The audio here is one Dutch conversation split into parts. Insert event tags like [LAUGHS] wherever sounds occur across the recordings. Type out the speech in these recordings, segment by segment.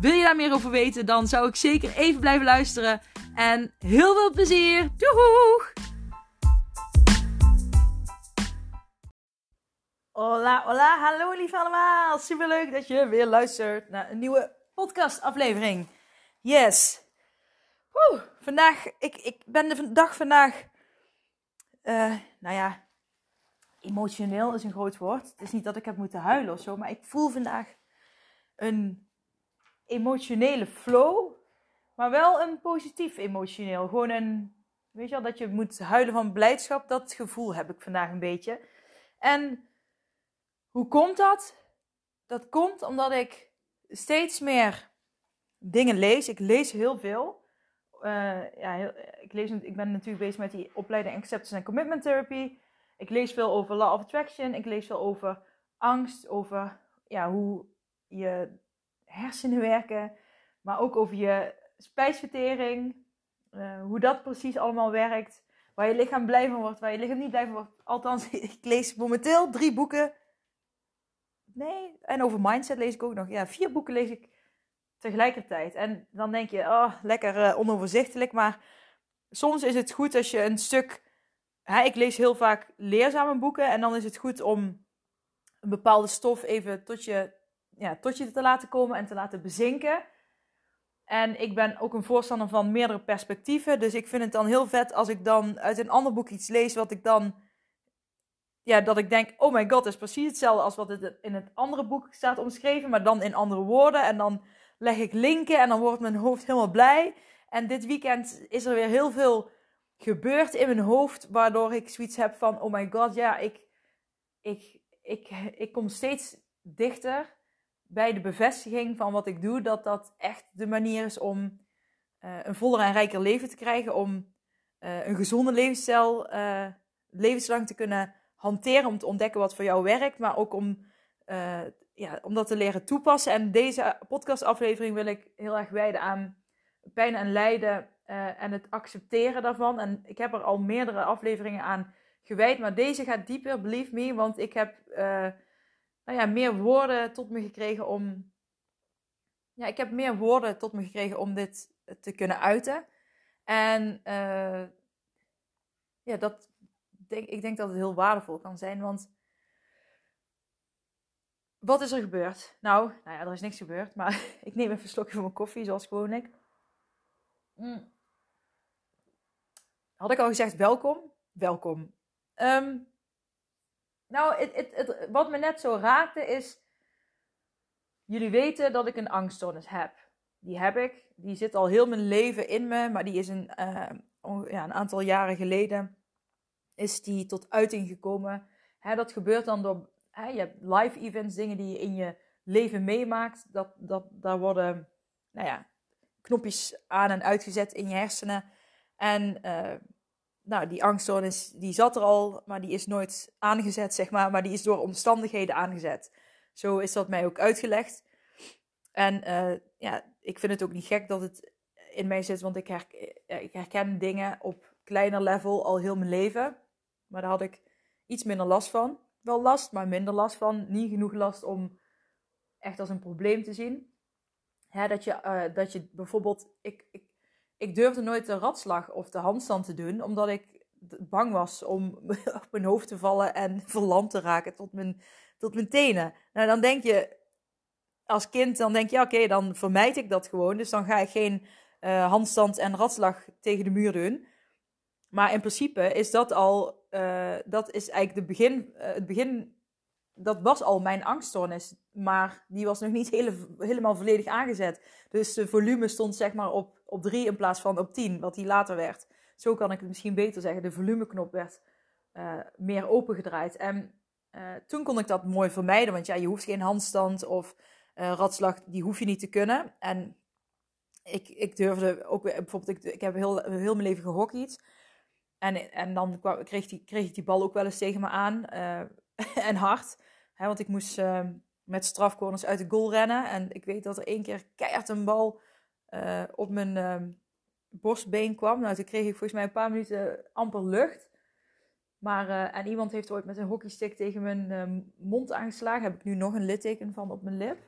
Wil je daar meer over weten, dan zou ik zeker even blijven luisteren. En heel veel plezier! Doeg! Hola, hola, hallo lief allemaal! Superleuk dat je weer luistert naar een nieuwe podcastaflevering. Yes! Vandaag, ik, ik ben de dag vandaag, uh, nou ja, emotioneel is een groot woord. Het is niet dat ik heb moeten huilen of zo, maar ik voel vandaag een emotionele flow, maar wel een positief emotioneel. Gewoon een, weet je wel, dat je moet huilen van blijdschap. Dat gevoel heb ik vandaag een beetje. En hoe komt dat? Dat komt omdat ik steeds meer dingen lees. Ik lees heel veel. Uh, ja, ik, lees, ik ben natuurlijk bezig met die opleiding Acceptance en Commitment Therapy. Ik lees veel over Law of Attraction. Ik lees veel over angst, over ja, hoe je hersenen werken, maar ook over je spijsvertering, uh, hoe dat precies allemaal werkt, waar je lichaam blij van wordt, waar je lichaam niet blij van wordt. Althans, [LAUGHS] ik lees momenteel drie boeken. Nee, en over mindset lees ik ook nog. Ja, vier boeken lees ik tegelijkertijd. En dan denk je, oh, lekker uh, onoverzichtelijk, maar soms is het goed als je een stuk. Hè, ik lees heel vaak leerzame boeken en dan is het goed om een bepaalde stof even tot je ja, tot je te laten komen en te laten bezinken. En ik ben ook een voorstander van meerdere perspectieven. Dus ik vind het dan heel vet als ik dan uit een ander boek iets lees wat ik dan. Ja, dat ik denk, oh my god, dat is precies hetzelfde als wat het in het andere boek staat omschreven, maar dan in andere woorden. En dan leg ik linken en dan wordt mijn hoofd helemaal blij. En dit weekend is er weer heel veel gebeurd in mijn hoofd, waardoor ik zoiets heb van, oh my god, ja, ik, ik, ik, ik kom steeds dichter bij de bevestiging van wat ik doe, dat dat echt de manier is om uh, een voller en rijker leven te krijgen, om uh, een gezonde levensstijl uh, levenslang te kunnen hanteren, om te ontdekken wat voor jou werkt, maar ook om, ja, om dat te leren toepassen. En deze podcastaflevering wil ik heel erg wijden aan pijn en lijden en het accepteren daarvan. En ik heb er al meerdere afleveringen aan gewijd, maar deze gaat dieper, believe me, want ik heb nou ja, meer woorden tot me gekregen om. Ja, ik heb meer woorden tot me gekregen om dit te kunnen uiten. En uh, ja, dat denk, ik denk dat het heel waardevol kan zijn. Want wat is er gebeurd? Nou, nou ja, er is niks gebeurd. Maar [LAUGHS] ik neem even een slokje van mijn koffie, zoals gewoonlijk. Mm. Had ik al gezegd welkom? Welkom. Um, nou, het, het, het, wat me net zo raakte is. Jullie weten dat ik een angststoornis heb. Die heb ik. Die zit al heel mijn leven in me. Maar die is een, uh, ja, een aantal jaren geleden. Is die tot uiting gekomen. Dat gebeurt dan door. Je hebt live events, dingen die je in je leven meemaakt. Dat, dat, daar worden nou ja, knopjes aan en uitgezet in je hersenen. En uh, nou, die angststoornis die zat er al, maar die is nooit aangezet, zeg maar. Maar die is door omstandigheden aangezet. Zo is dat mij ook uitgelegd. En uh, ja, ik vind het ook niet gek dat het in mij zit, want ik, ik herken dingen op kleiner level al heel mijn leven. Maar daar had ik iets minder last van. Wel last, maar minder last van. Niet genoeg last om echt als een probleem te zien. Hè, dat, je, uh, dat je bijvoorbeeld, ik ik durfde nooit de ratslag of de handstand te doen, omdat ik bang was om [LAUGHS] op mijn hoofd te vallen en [LAUGHS] verlamd te raken tot mijn, tot mijn tenen. Nou, dan denk je als kind, dan denk je, oké, dan vermijd ik dat gewoon. Dus dan ga ik geen uh, handstand en ratslag tegen de muur doen. Maar in principe is dat al, uh, dat is eigenlijk de begin, uh, het begin, dat was al mijn angststoornis. Maar die was nog niet hele, helemaal volledig aangezet. Dus de volume stond zeg maar op op 3 in plaats van op 10, wat die later werd. Zo kan ik het misschien beter zeggen. De volumeknop werd uh, meer opengedraaid. En uh, toen kon ik dat mooi vermijden, want ja, je hoeft geen handstand of uh, ratslag, die hoef je niet te kunnen. En ik, ik durfde ook bijvoorbeeld, ik, ik heb heel, heel mijn leven gehockeyd. En, en dan kreeg, die, kreeg ik die bal ook wel eens tegen me aan. [LAUGHS] En hard. Want ik moest uh, met strafcorners uit de goal rennen. En ik weet dat er één keer keihard een bal uh, op mijn ehm, borstbeen kwam. Nou, toen kreeg ik volgens mij een paar minuten amper lucht. Maar, uh, en iemand heeft ooit met een hockeystick tegen mijn uh, mond aangeslagen. Heb ik nu nog een litteken van op mijn lip.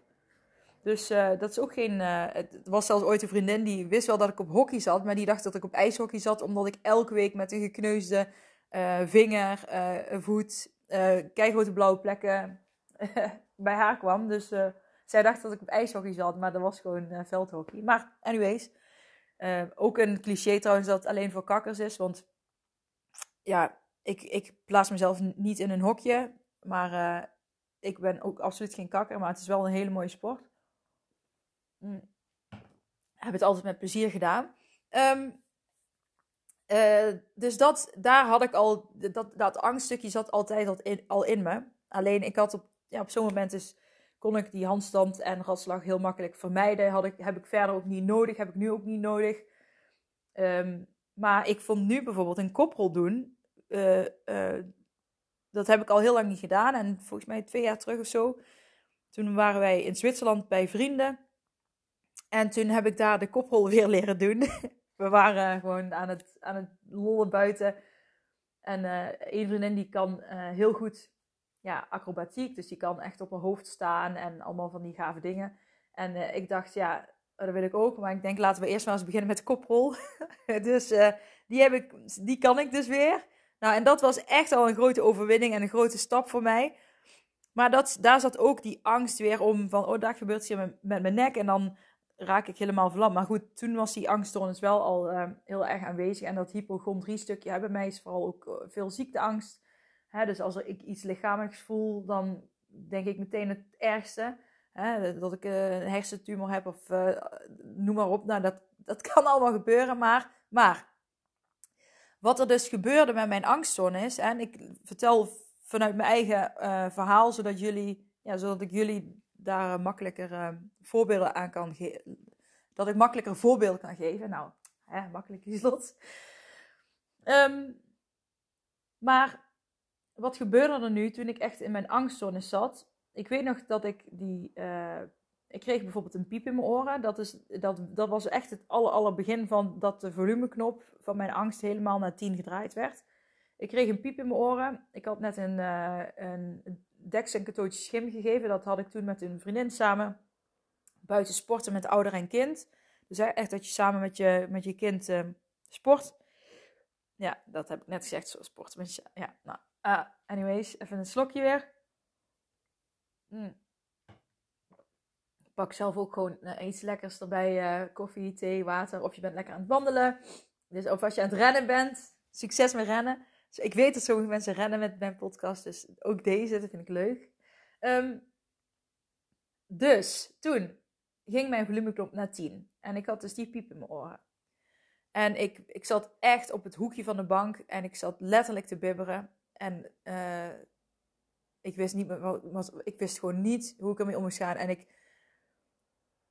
Dus uh, dat is ook geen. het was zelfs ooit een vriendin die wist wel dat ik op hockey zat. Maar die dacht dat ik op ijshockey zat. Omdat ik elke week met een gekneusde vinger, voet, keigrote blauwe plekken [LAUGHS] bij haar kwam. Dus zij dacht dat ik op ijshockey zat. Maar dat was gewoon veldhockey. Maar, anyways. ook een cliché trouwens dat alleen voor kakkers is. Want ja, ik, ik plaats mezelf niet in een hokje. Maar ik ben ook absoluut geen kakker. Maar het is wel een hele mooie sport. Mm. Heb het altijd met plezier gedaan. Um, uh, dus dat, daar had ik al. Dat, dat angststukje zat altijd al in, al in me. Alleen ik had op, ja, op zo'n moment dus. Kon ik die handstand en ratslag heel makkelijk vermijden. Had ik, heb ik verder ook niet nodig. Heb ik nu ook niet nodig. Um, maar ik vond nu bijvoorbeeld een koprol doen uh, uh, dat heb ik al heel lang niet gedaan. En volgens mij twee jaar terug of zo. Toen waren wij in Zwitserland bij vrienden. En toen heb ik daar de koprol [LAUGHS] weer leren doen. We waren gewoon aan het, aan het lollen buiten. En uh, een vriendin die kan heel goed ja, acrobatiek. Dus die kan echt op haar hoofd staan en allemaal van die gave dingen. En ik dacht, ja, dat wil ik ook. Maar ik denk, laten we eerst maar eens beginnen met koprol. [LAUGHS] dus die, heb ik, die kan ik dus weer. Nou, en dat was echt al een grote overwinning en een grote stap voor mij. Maar dat, daar zat ook die angst weer om van, oh, daar gebeurt iets met, met mijn nek en dan raak ik helemaal verlamd. Maar goed, toen was die angststoornis wel al uh, heel erg aanwezig. En dat hypochondrie stukje hè, bij mij is vooral ook eh, veel ziekteangst. Hè, dus als ik iets lichamelijks voel, dan denk ik meteen het ergste. Hè, dat ik uh, een hersentumor heb of uh, noem maar op. Nou, dat, dat [LAUGHS] kan allemaal gebeuren. Maar, maar wat er dus gebeurde met mijn angststoornis, en ik vertel vanuit mijn eigen verhaal, zodat, jullie, ja, zodat ik jullie daar makkelijker uh, voorbeelden aan kan geven. Dat ik makkelijker voorbeelden kan geven. Nou, hè, makkelijk is dat. Um, maar wat gebeurde er nu toen ik echt in mijn angststoornis zat? Ik weet nog dat ik die uh, ik kreeg bijvoorbeeld een piep in mijn oren. Dat, is, dat, dat was echt het aller, aller begin van dat de volumeknop van mijn angst helemaal naar 10 gedraaid werd. Ik kreeg een piep in mijn oren. Ik had net een, uh, een Dex en katootje schim gegeven. Dat had ik toen met een vriendin samen. Buiten sporten met ouder en kind. Dus echt dat je samen met je, met je kind uh, sport. Ja, dat heb ik net gezegd. Zo sporten met. Ja, nou. Uh, anyways, even een slokje weer. Mm pak zelf ook gewoon uh, iets lekkers erbij. Uh, koffie, thee, water. Of je bent lekker aan het wandelen. Dus of als je aan het rennen bent. Succes met rennen. Dus ik weet dat sommige mensen rennen met mijn podcast. Dus ook deze, dat vind ik leuk. Um, dus toen ging mijn volumeknop naar 10. En ik had dus die piep in mijn oren. En ik, ik zat echt op het hoekje van de bank. En ik zat letterlijk te bibberen. En uh, ik wist niet ik wist gewoon niet hoe ik ermee om moest gaan. En ik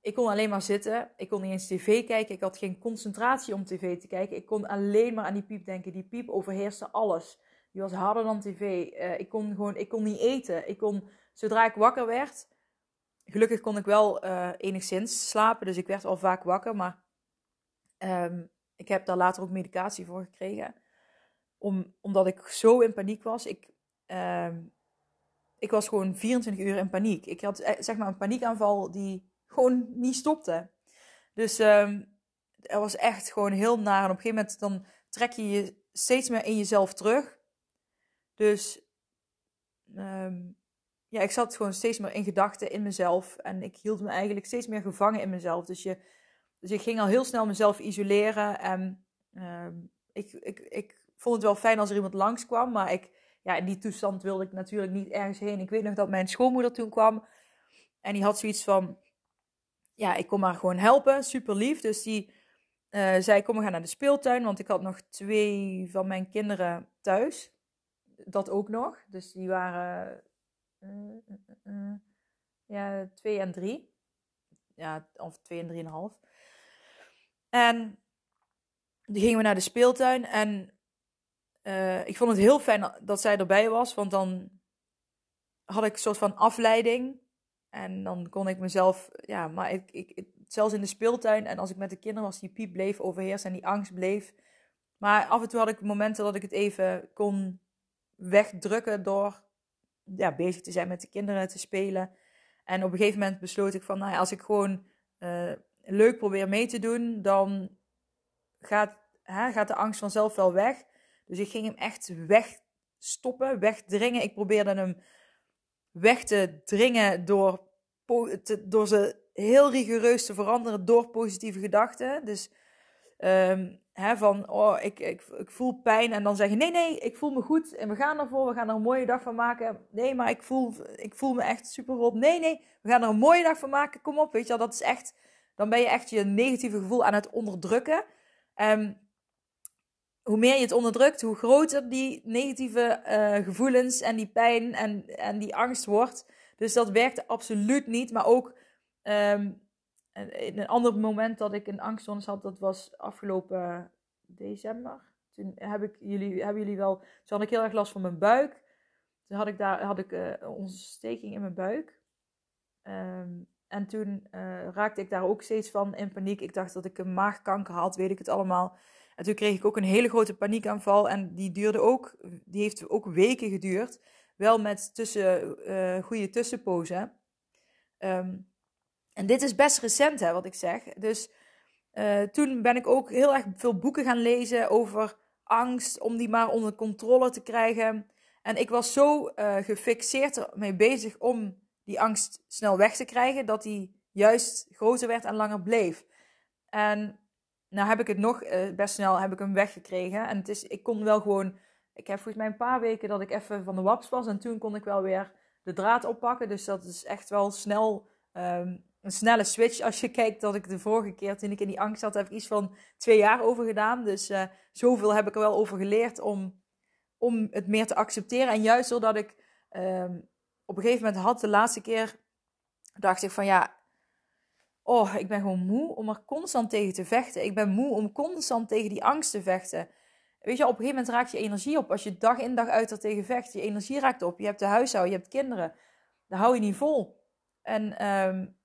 ik kon alleen maar zitten. Ik kon niet eens tv kijken. Ik had geen concentratie om tv te kijken. Ik kon alleen maar aan die piep denken. Die piep overheerste alles. Die was harder dan tv. Uh, ik kon gewoon, ik kon niet eten. Ik kon, zodra ik wakker werd, gelukkig kon ik wel uh, enigszins slapen. Dus ik werd al vaak wakker. Maar um, ik heb daar later ook medicatie voor gekregen. Om, omdat ik zo in paniek was. Ik, um, ik was gewoon 24 uur in paniek. Ik had eh, zeg maar een paniekaanval die gewoon niet stopte. Dus um, er was echt gewoon heel naar. En op een gegeven moment dan trek je je steeds meer in jezelf terug. Dus um, ja, ik zat gewoon steeds meer in gedachten in mezelf. En ik hield me eigenlijk steeds meer gevangen in mezelf. Dus, je, dus ik ging al heel snel mezelf isoleren. En um, ik, ik, ik vond het wel fijn als er iemand langskwam. Maar ik, ja, in die toestand wilde ik natuurlijk niet ergens heen. Ik weet nog dat mijn schoonmoeder toen kwam. En die had zoiets van: ja, ik kon maar gewoon helpen. Super lief. Dus die uh, zei: Kom, we gaan naar de speeltuin. Want ik had nog twee van mijn kinderen thuis. Dat ook nog. Dus die waren uh, uh, ja, twee en drie. Ja, of twee en drieënhalf. En toen gingen we naar de speeltuin. En ik vond het heel fijn dat zij erbij was. Want dan had ik een soort van afleiding. En dan kon ik mezelf, ja, maar ik, ik, zelfs in de speeltuin en als ik met de kinderen was, die piep bleef overheersen en die angst bleef. Maar af en toe had ik momenten dat ik het even kon wegdrukken door ja, bezig te zijn met de kinderen, te spelen. En op een gegeven moment besloot ik van, nou ja, als ik gewoon uh, leuk probeer mee te doen, dan gaat, hè, gaat de angst vanzelf wel weg. Dus ik ging hem echt wegstoppen, wegdringen. Ik probeerde hem weg te dringen door, door ze heel rigoureus te veranderen door positieve gedachten. Dus um, hè, van, oh, ik, ik, ik voel pijn. En dan zeggen, nee, nee, ik voel me goed. En we gaan ervoor, we gaan er een mooie dag van maken. Nee, maar ik voel, ik voel me echt super op. Nee, nee, we gaan er een mooie dag van maken. Kom op, weet je wel, dat is echt... Dan ben je echt je negatieve gevoel aan het onderdrukken. Um, hoe meer je het onderdrukt, hoe groter die negatieve uh, gevoelens en die pijn en, en die angst wordt. Dus dat werkte absoluut niet. Maar ook um, in een ander moment dat ik een angststoornis had, dat was afgelopen december. Toen heb ik jullie, hebben jullie wel, toen had ik heel erg last van mijn buik. Toen had ik daar had ik, uh, ontsteking in mijn buik. Um, en toen uh, raakte ik daar ook steeds van in paniek. Ik dacht dat ik een maagkanker had, weet ik het allemaal. En toen kreeg ik ook een hele grote paniekaanval. En die duurde ook, die heeft ook weken geduurd. Wel met tussen, uh, goede tussenpozen. Um, en dit is best recent, hè, wat ik zeg. Dus uh, toen ben ik ook heel erg veel boeken gaan lezen over angst, om die maar onder controle te krijgen. En ik was zo uh, gefixeerd ermee bezig om die angst snel weg te krijgen, dat die juist groter werd en langer bleef. En nou heb ik het nog best snel heb ik hem weggekregen. En het is, ik kon wel gewoon. Ik heb volgens mij een paar weken dat ik even van de waps was. En toen kon ik wel weer de draad oppakken. Dus dat is echt wel snel um, een snelle switch. Als je [LAUGHS] kijkt dat ik de vorige keer, toen ik in die angst zat, heb ik iets van twee jaar over gedaan. Dus uh, zoveel heb ik er wel over geleerd om, om het meer te accepteren. En juist doordat ik um, op een gegeven moment had, de laatste keer, dacht ik van ja, oh, ik ben gewoon moe om er constant tegen te vechten. Ik ben moe om constant tegen die angst te vechten. Weet je, op een gegeven moment raakt je energie op. Als je dag in dag uit er tegen vecht, je energie raakt op. Je hebt de huishouden, je hebt kinderen. Dan hou je niet vol. En, um,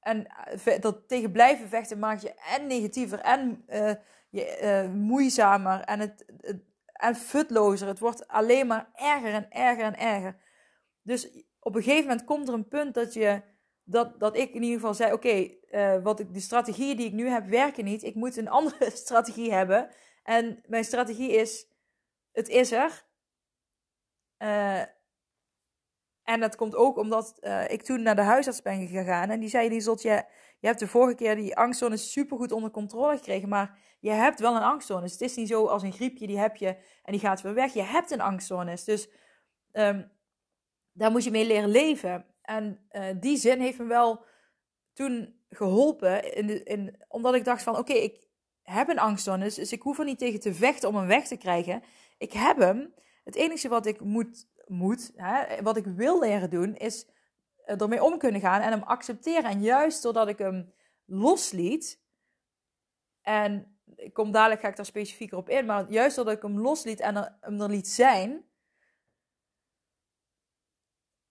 en eh, dat tegen blijven vechten maakt je en negatiever en uh, je, uh, moeizamer en, het, en futlozer. Het wordt alleen maar erger en erger en erger. Dus op een gegeven moment komt er een punt dat je dat, dat ik in ieder geval zei: Oké, wat de strategieën die ik nu heb werken niet. Ik moet een [LAUGHS] andere strategie hebben. En mijn strategie is: het is er. Uh, en dat komt ook omdat uh, ik toen naar de huisarts ben gegaan. En die zei: Liesot, je, je hebt de vorige keer die angststoornis supergoed onder controle gekregen. Maar je hebt wel een angststoornis. Het is niet zo als een griepje, die heb je en die gaat weer weg. Je hebt een angststoornis. Dus um, daar moet je mee leren leven. En uh, die zin heeft me wel toen geholpen. In in, omdat ik dacht van, oké, ik heb een angststoornis. Dus ik hoef er niet tegen te vechten om hem weg te krijgen. Ik heb hem. Het enige wat ik moet, moet hè, wat ik wil leren doen, is ermee om kunnen gaan en hem accepteren. En juist doordat ik hem losliet. En ik kom dadelijk, ga ik daar specifieker op in. Maar juist doordat ik hem losliet en er, hem er liet zijn.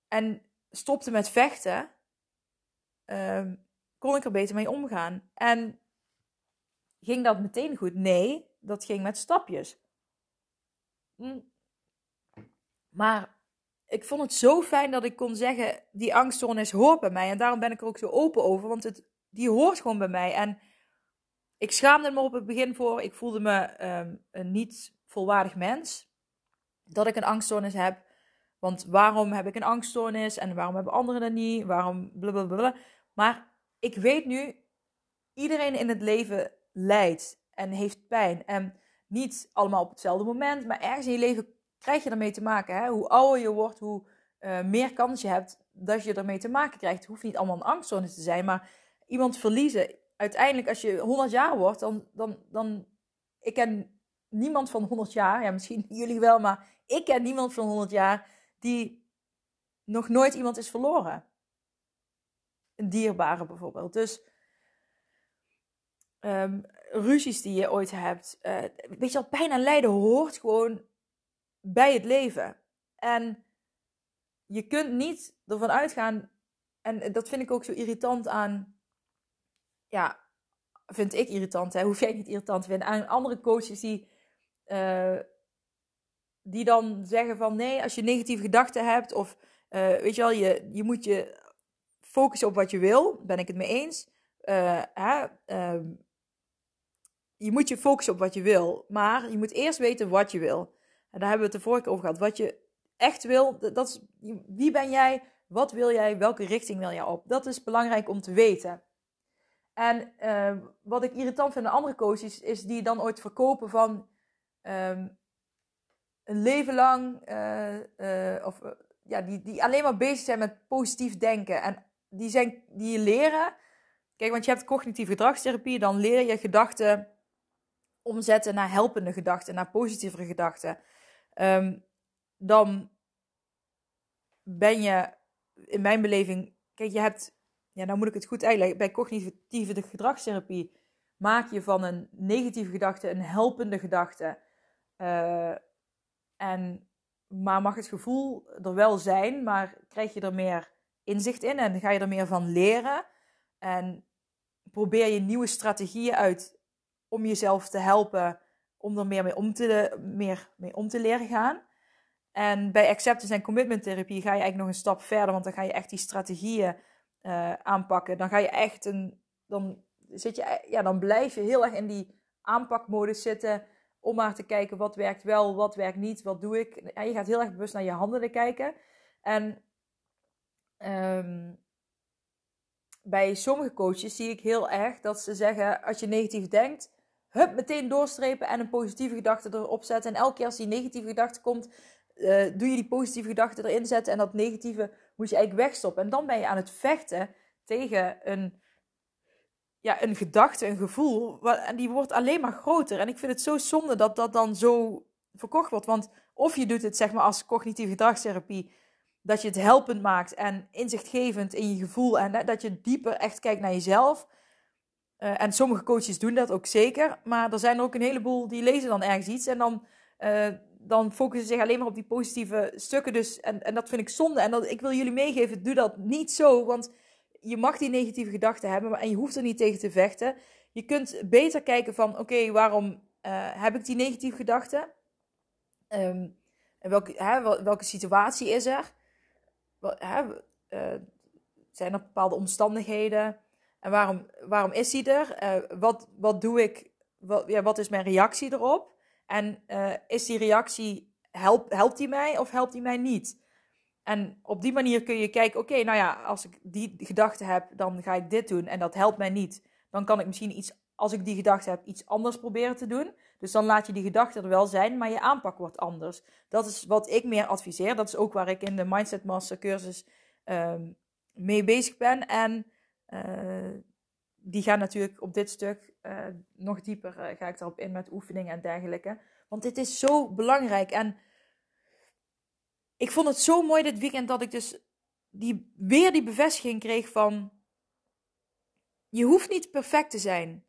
En stopte met vechten, uh, kon ik er beter mee omgaan. En ging dat meteen goed? Nee, dat ging met stapjes. Maar ik vond het zo fijn dat ik kon zeggen: die angststoornis hoort bij mij. En daarom ben ik er ook zo open over, want het, die hoort gewoon bij mij. En ik schaamde me op het begin voor. Ik voelde me um, een niet volwaardig mens. Dat ik een angststoornis heb. Want waarom heb ik een angststoornis en waarom hebben anderen dat niet? Waarom blablabla. Maar ik weet nu, iedereen in het leven lijdt en heeft pijn. En niet allemaal op hetzelfde moment, maar ergens in je leven krijg je ermee te maken. Hè? Hoe ouder je wordt, hoe uh, meer kans je hebt dat je ermee te maken krijgt. Het hoeft niet allemaal een angststoornis te zijn, maar iemand verliezen. Uiteindelijk, als je 100 jaar wordt, dan, dan, dan. Ik ken niemand van 100 jaar, ja, misschien [LAUGHS] jullie wel, maar ik ken niemand van 100 jaar die nog nooit iemand is verloren. Een dierbare bijvoorbeeld. Dus ehm, ruzies die je ooit hebt. Uh, weet je wel, pijn en lijden hoort gewoon bij het leven. En je kunt niet ervan uitgaan, en dat vind ik ook zo irritant aan, ja, vind ik irritant, hè? hoef jij niet irritant te vinden, aan andere coaches die, uh, die dan zeggen van nee, als je negatieve gedachten hebt, of uh, weet je wel, je, je moet je focussen op wat je wil, ben ik het mee eens. Uh, je moet je focussen op wat je wil, maar je moet eerst weten wat je wil. En daar hebben we het de vorige over gehad. Wat je echt wil, dat is, wie ben jij, wat wil jij, welke richting wil jij op? Dat is belangrijk om te weten. En uh, wat ik irritant vind aan andere coaches, is die dan ooit verkopen van um, een leven lang, uh, uh, of ja, die, die alleen maar bezig zijn met positief denken. En die, zijn, die leren. Kijk, want je hebt cognitieve gedragstherapie, dan leer je gedachten omzetten naar helpende gedachten, naar positievere gedachten. Um, dan ben je, in mijn beleving, kijk, je hebt, ja, nou moet ik het goed uitleggen, bij cognitieve gedragstherapie maak je van een negatieve gedachte een helpende gedachte. Uh, en, maar mag het gevoel er wel zijn, maar krijg je er meer inzicht in en ga je er meer van leren. En probeer je nieuwe strategieën uit om jezelf te helpen om er meer mee om te, meer mee om te leren gaan. En bij acceptance en commitment therapie ga je eigenlijk nog een stap verder, want dan ga je echt die strategieën uh, aanpakken. Dan ga je echt een, dan zit je, ja, dan blijf je heel erg in die aanpakmodus zitten om maar te kijken wat werkt wel, wat werkt niet, wat doe ik. En je gaat heel erg bewust naar je handelen kijken. En um, bij sommige coaches zie ik heel erg dat ze zeggen: als je negatief denkt, hup, meteen doorstrepen en een positieve gedachte erop zetten. En elke keer als die negatieve gedachte komt, uh, doe je die positieve gedachte erin zetten. En dat negatieve moet je eigenlijk wegstoppen. En dan ben je aan het vechten tegen een, ja, een gedachte, een gevoel. En die wordt alleen maar groter. En ik vind het zo zonde dat dat dan zo verkocht wordt. Want of je doet het zeg maar als cognitieve gedragstherapie dat je het helpend maakt en inzichtgevend in je gevoel en dat je dieper echt kijkt naar jezelf. Uh, en sommige coaches doen dat ook zeker, maar er zijn er ook een heleboel die lezen dan ergens iets en dan, uh, dan focussen ze zich alleen maar op die positieve stukken. Dus, en, en dat vind ik zonde. En dat, ik wil jullie meegeven, doe dat niet zo, want je mag die negatieve gedachten hebben maar, en je hoeft er niet tegen te vechten. Je kunt beter kijken van, oké, waarom uh, heb ik die negatieve gedachten? En welke, hè, welke situatie is er? hè, zijn er bepaalde omstandigheden? En waarom, waarom is hij er? Uh, wat, wat doe ik? Wat, ja, wat is mijn reactie erop? En uh, is die reactie, help, helpt die mij of helpt die mij niet? En op die manier kun je kijken, oké, nou ja, als ik die gedachte heb, dan ga ik dit doen en dat helpt mij niet. Dan kan ik misschien iets, als ik die gedachte heb, iets anders proberen te doen. Dus dan laat je die gedachte er wel zijn, maar je aanpak wordt anders. Dat is wat ik meer adviseer. Dat is ook waar ik in de Mindset Master cursus um, mee bezig ben. En die gaan natuurlijk op dit stuk uh, nog dieper, uh, ga ik daarop in met oefeningen en dergelijke. Want dit is zo belangrijk. En ik vond het zo mooi dit weekend dat ik dus die, weer die bevestiging kreeg van... Je hoeft niet perfect te zijn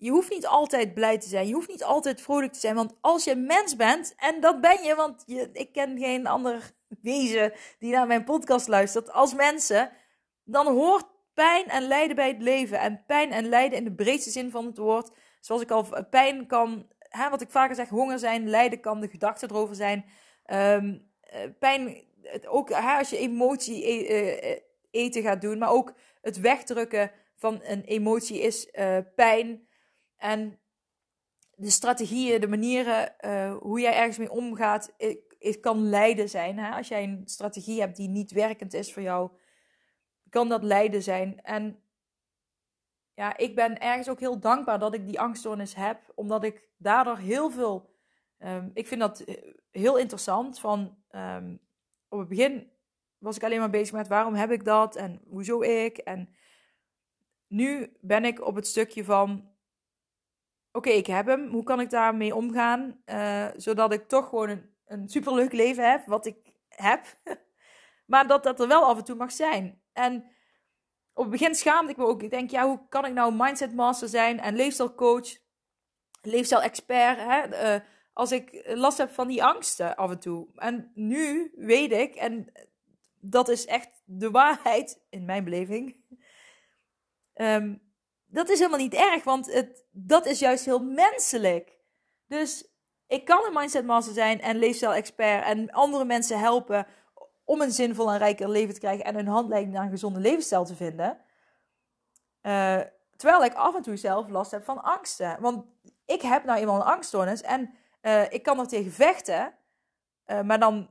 je hoeft niet altijd blij te zijn. Je hoeft niet altijd vrolijk te zijn. Want als je mens bent, en dat ben je, want je, ik ken geen ander [LAUGHS] wezen die naar mijn podcast luistert, als mensen, dan hoort pijn en lijden bij het leven. En pijn en lijden in de breedste zin van het woord. Zoals ik al, pijn kan, hè, wat ik vaker zeg, honger zijn, lijden kan de gedachte erover zijn. Um, pijn, ook hè, als je emotie e, uh, eten gaat doen, maar ook het wegdrukken van een emotie is pijn. En de strategieën, de manieren hoe jij ergens mee omgaat, kan lijden zijn. Hè? Als jij een strategie hebt die niet werkend is voor jou, kan dat lijden zijn. En ja, ik ben ergens ook heel dankbaar dat ik die angststoornis heb, omdat ik daardoor heel veel. Um, ik vind dat heel interessant. Van um, op het begin was ik alleen maar bezig met waarom heb ik dat en hoezo ik. En nu ben ik op het stukje van oké, ik heb hem. Hoe kan ik daarmee omgaan? Uh, zodat ik toch gewoon een, een superleuk leven heb, wat ik heb. [LAUGHS] maar dat dat er wel af en toe mag zijn. En op het begin schaamde ik me ook. Ik denk, ja, hoe kan ik nou mindset master zijn en leefstijlcoach, leefstijl-expert, hè? Uh, als ik last heb van die angsten af en toe. En nu weet ik, en dat is echt de waarheid in mijn beleving. Um, dat is helemaal niet erg, want het, dat is juist heel menselijk. Dus ik kan een mindset master zijn en leefstijl-expert en andere mensen helpen om een zinvol en rijker leven te krijgen en een handleiding naar een gezonde levensstijl te vinden. Uh, terwijl ik af en toe zelf last heb van angsten. Want ik heb nou eenmaal een angststoornis en uh, ik kan er tegen vechten, uh, maar dan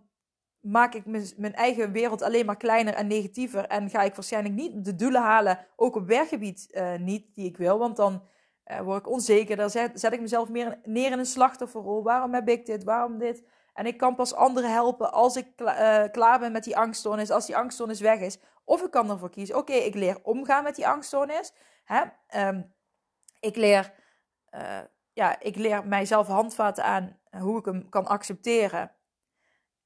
maak ik mijn eigen wereld alleen maar kleiner en negatiever. En ga ik waarschijnlijk niet de doelen halen, ook op werkgebied niet, die ik wil. Want dan word ik onzeker. Dan zet, zet, ik mezelf meer neer in een slachtofferrol. Waarom heb ik dit? Waarom dit? En ik kan pas anderen helpen als ik uh, klaar ben met die angststoornis, als die angststoornis weg is. Of ik kan ervoor kiezen, oké, ik leer omgaan met die angststoornis. Hè? Um, ik, leer, ja, ik leer mijzelf handvaten aan hoe ik hem kan accepteren.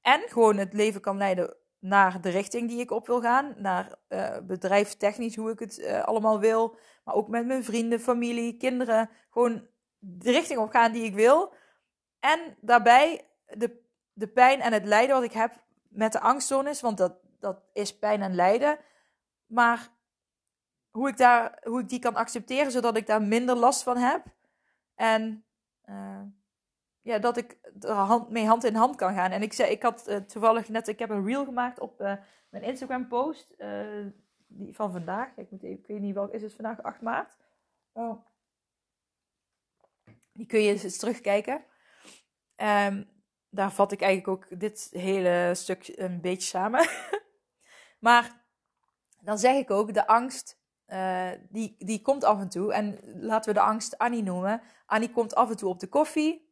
En gewoon het leven kan leiden naar de richting die ik op wil gaan. Naar uh, bedrijfstechnisch, hoe ik het allemaal wil. Maar ook met mijn vrienden, familie, kinderen. Gewoon de richting op gaan die ik wil. En daarbij de, de pijn en het lijden wat ik heb met de angstzones. Want dat, dat is pijn en lijden. Maar hoe ik, daar, hoe ik die kan accepteren, zodat ik daar minder last van heb. En uh, ja, dat ik er hand, mee hand in hand kan gaan. En ik, zei, ik had uh, toevallig net, ik heb een reel gemaakt op uh, mijn Instagram post. Die van vandaag. Ik, moet even, ik weet niet welk is het vandaag, 8 maart. Oh. Die kun je eens terugkijken. Um, daar vat ik eigenlijk ook dit hele stuk een beetje samen. [LAUGHS] maar dan zeg ik ook, de angst, die, die komt af en toe. En laten we de angst Annie noemen. Annie komt af en toe op de koffie.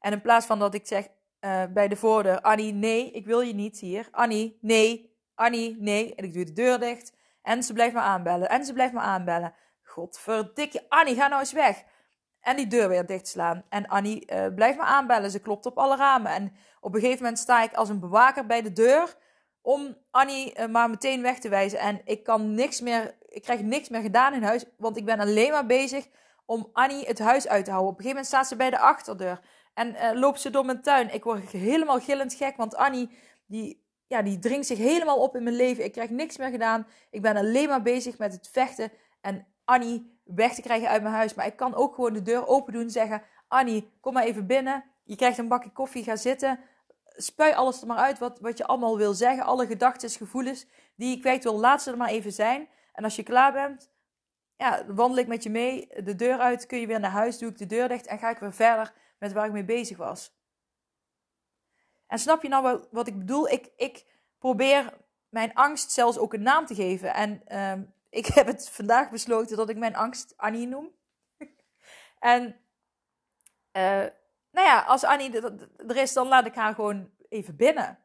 En in plaats van dat ik zeg uh, bij de voordeur: Annie, nee, ik wil je niet hier. Annie, nee. Annie, nee. En ik doe de deur dicht. En ze blijft me aanbellen. En ze blijft me aanbellen. Godverdikke, Annie, ga nou eens weg. En die deur weer dichtslaan. En Annie uh, blijft me aanbellen. Ze klopt op alle ramen. En op een gegeven moment sta ik als een bewaker bij de deur. Om Annie uh, maar meteen weg te wijzen. En ik kan niks meer. Ik krijg niks meer gedaan in huis. Want ik ben alleen maar bezig om Annie het huis uit te houden. Op een gegeven moment staat ze bij de achterdeur. En uh, loopt ze door mijn tuin. Ik word helemaal gillend gek, want Annie, die, ja, die dringt zich helemaal op in mijn leven. Ik krijg niks meer gedaan. Ik ben alleen maar bezig met het vechten en Annie weg te krijgen uit mijn huis. Maar ik kan ook gewoon de deur open doen en zeggen... Annie, kom maar even binnen. Je krijgt een bakje koffie, ga zitten. Spui alles er maar uit wat, wat je allemaal wil zeggen. Alle gedachten, gevoelens die je kwijt wil, laat ze er maar even zijn. En als je klaar bent, ja, wandel ik met je mee. De deur uit, kun je weer naar huis, doe ik de deur dicht en ga ik weer verder met waar ik mee bezig was. En snap je nou wat, wat ik bedoel? Ik, ik probeer mijn angst zelfs ook een naam te geven. En uh, ik heb het vandaag besloten dat ik mijn angst Annie noem. [LAUGHS] en uh, nou ja, als Annie er is, dan laat ik haar gewoon even binnen.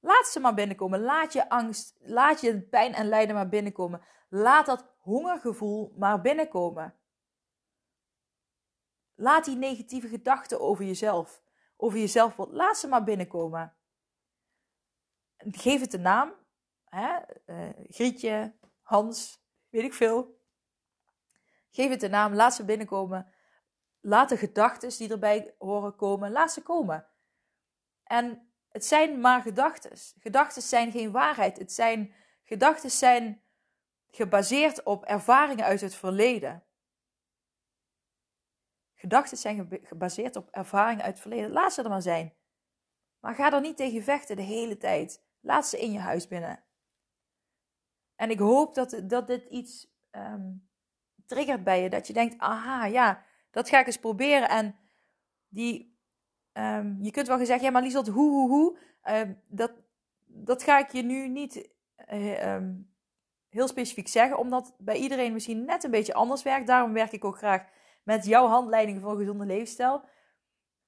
Laat ze maar binnenkomen. Laat je angst, laat je pijn en lijden maar binnenkomen. Laat dat hongergevoel maar binnenkomen. Laat die negatieve gedachten over jezelf, over jezelf, laat ze maar binnenkomen. Geef het een naam. Hè? Uh, Grietje, Hans, weet ik veel. Geef het een naam, laat ze binnenkomen. Laat de gedachten die erbij horen komen, laat ze komen. En het zijn maar gedachten. Gedachten zijn geen waarheid. Het zijn, gedachten zijn gebaseerd op ervaringen uit het verleden. Gedachten zijn gebaseerd op ervaringen uit het verleden. Laat ze er maar zijn. Maar ga er niet tegen vechten de hele tijd. Laat ze in je huis binnen. En ik hoop dat, dat dit iets um, triggert bij je. Dat je denkt, aha, ja, dat ga ik eens proberen. En die, um, je kunt wel gezegd, ja, maar Liesel, hoe, hoe, hoe. Um, dat, dat ga ik je nu niet uh, heel specifiek zeggen. Omdat bij iedereen misschien net een beetje anders werkt. Daarom werk ik ook graag met jouw handleiding voor een gezonde leefstijl.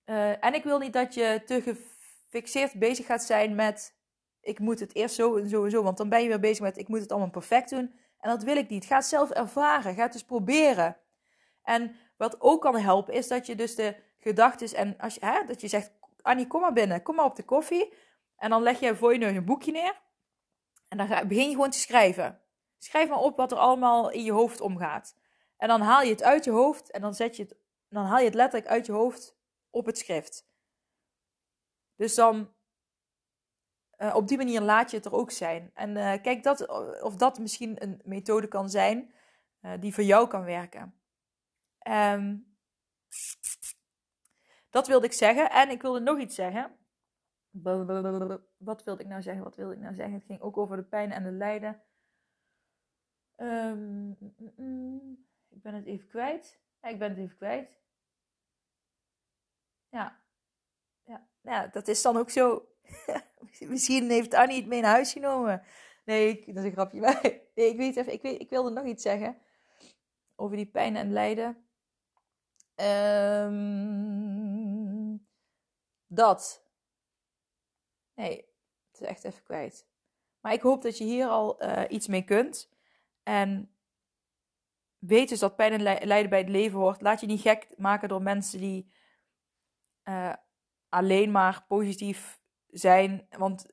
Uh, en ik wil niet dat je te gefixeerd bezig gaat zijn met ik moet het eerst zo en zo en zo. Want dan ben je weer bezig met ik moet het allemaal perfect doen. En dat wil ik niet. Ga het zelf ervaren. Ga het dus proberen. En wat ook kan helpen is dat je dus de gedachten en als je, dat je zegt Annie kom maar binnen. Kom maar op de koffie. En dan leg je voor je neus een boekje neer. En dan ga, begin je gewoon te schrijven. Schrijf maar op wat er allemaal in je hoofd omgaat. En dan haal je het uit je hoofd en dan, zet je het, dan haal je het letterlijk uit je hoofd op het schrift. Dus dan uh, op die manier laat je het er ook zijn. En uh, kijk dat, of dat misschien een methode kan zijn uh, die voor jou kan werken. Um, dat wilde ik zeggen. En ik wilde nog iets zeggen. Wat wilde ik nou zeggen? Wat wilde ik nou zeggen? Het ging ook over de pijn en de lijden. Um, ik ben het even kwijt. Ik ben het even kwijt. Ja. Ja, ja dat is dan ook zo. [LAUGHS] [LAUGHS] Misschien heeft Annie het mee naar huis genomen. Nee, dat is een grapje. [LAUGHS] nee, ik, weet even, ik, weet, ik wilde nog iets zeggen. Over die pijn en lijden. Um, dat. Nee, het is echt even kwijt. Maar ik hoop dat je hier al uh, iets mee kunt. En weet dus dat pijn en lijden bij het leven hoort. Laat je niet gek maken door mensen die uh, alleen maar positief zijn. Want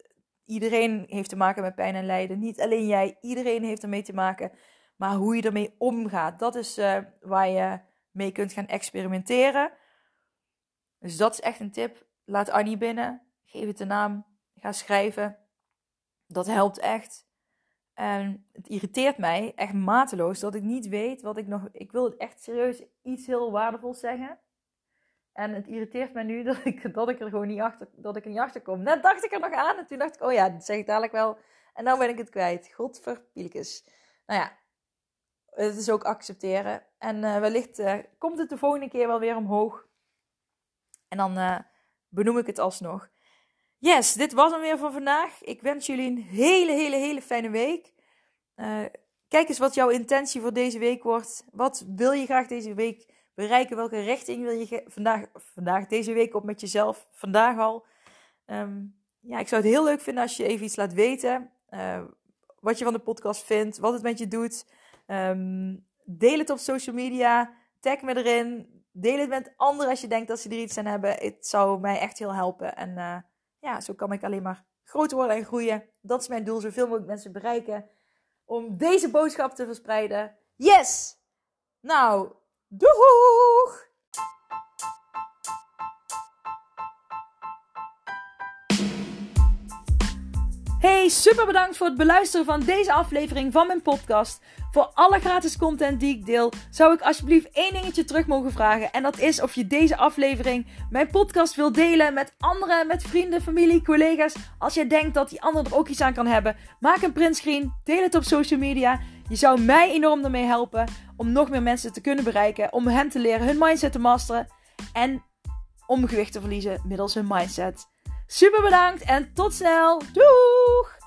iedereen heeft te maken met pijn en lijden. Niet alleen jij, iedereen heeft ermee te maken. Maar hoe je ermee omgaat, dat is uh, waar je mee kunt gaan experimenteren. Dus dat is echt een tip. Laat Annie binnen. Geef het een naam. Ga schrijven. Dat helpt echt. En het irriteert mij echt mateloos dat ik niet weet wat ik nog. Ik wil het echt serieus iets heel waardevols zeggen. En het irriteert mij nu [LAUGHS] dat ik, dat ik er gewoon niet achter, dat ik er niet achter kom. Net dacht ik er nog aan en toen dacht ik, oh ja, dat zeg ik dadelijk wel. En nou ben ik het kwijt. Godverpielkes. Nou ja, het is ook accepteren. En uh, wellicht uh, komt het de volgende keer wel weer omhoog. En dan uh, benoem ik het alsnog. Yes, dit was hem weer voor vandaag. Ik wens jullie een hele, hele, hele fijne week. kijk eens wat jouw intentie voor deze week wordt. Wat wil je graag deze week bereiken? Welke richting wil je vandaag, vandaag, deze week op met jezelf? Vandaag al. Um, ja, ik zou het heel leuk vinden als je even iets laat weten. wat je van de podcast vindt, wat het met je doet. Um, deel het op social media. Tag me erin. Deel het met anderen als je denkt dat ze er iets aan hebben. Het zou mij echt heel helpen. En uh, ja, zo kan ik alleen maar groter worden en groeien. Dat is mijn doel. Zoveel mogelijk mensen bereiken. Om deze boodschap te verspreiden. Yes! Nou, doeg! Hey, super bedankt voor het beluisteren van deze aflevering van mijn podcast. Voor alle gratis content die ik deel, zou ik alsjeblieft één dingetje terug mogen vragen. En dat is of je deze aflevering, mijn podcast, wil delen met anderen, met vrienden, familie, collega's. Als jij denkt dat die ander er ook iets aan kan hebben, maak een printscreen, deel het op social media. Je zou mij enorm ermee helpen om nog meer mensen te kunnen bereiken, om hen te leren hun mindset te masteren en om gewicht te verliezen middels hun mindset. Super bedankt en tot snel. Doei!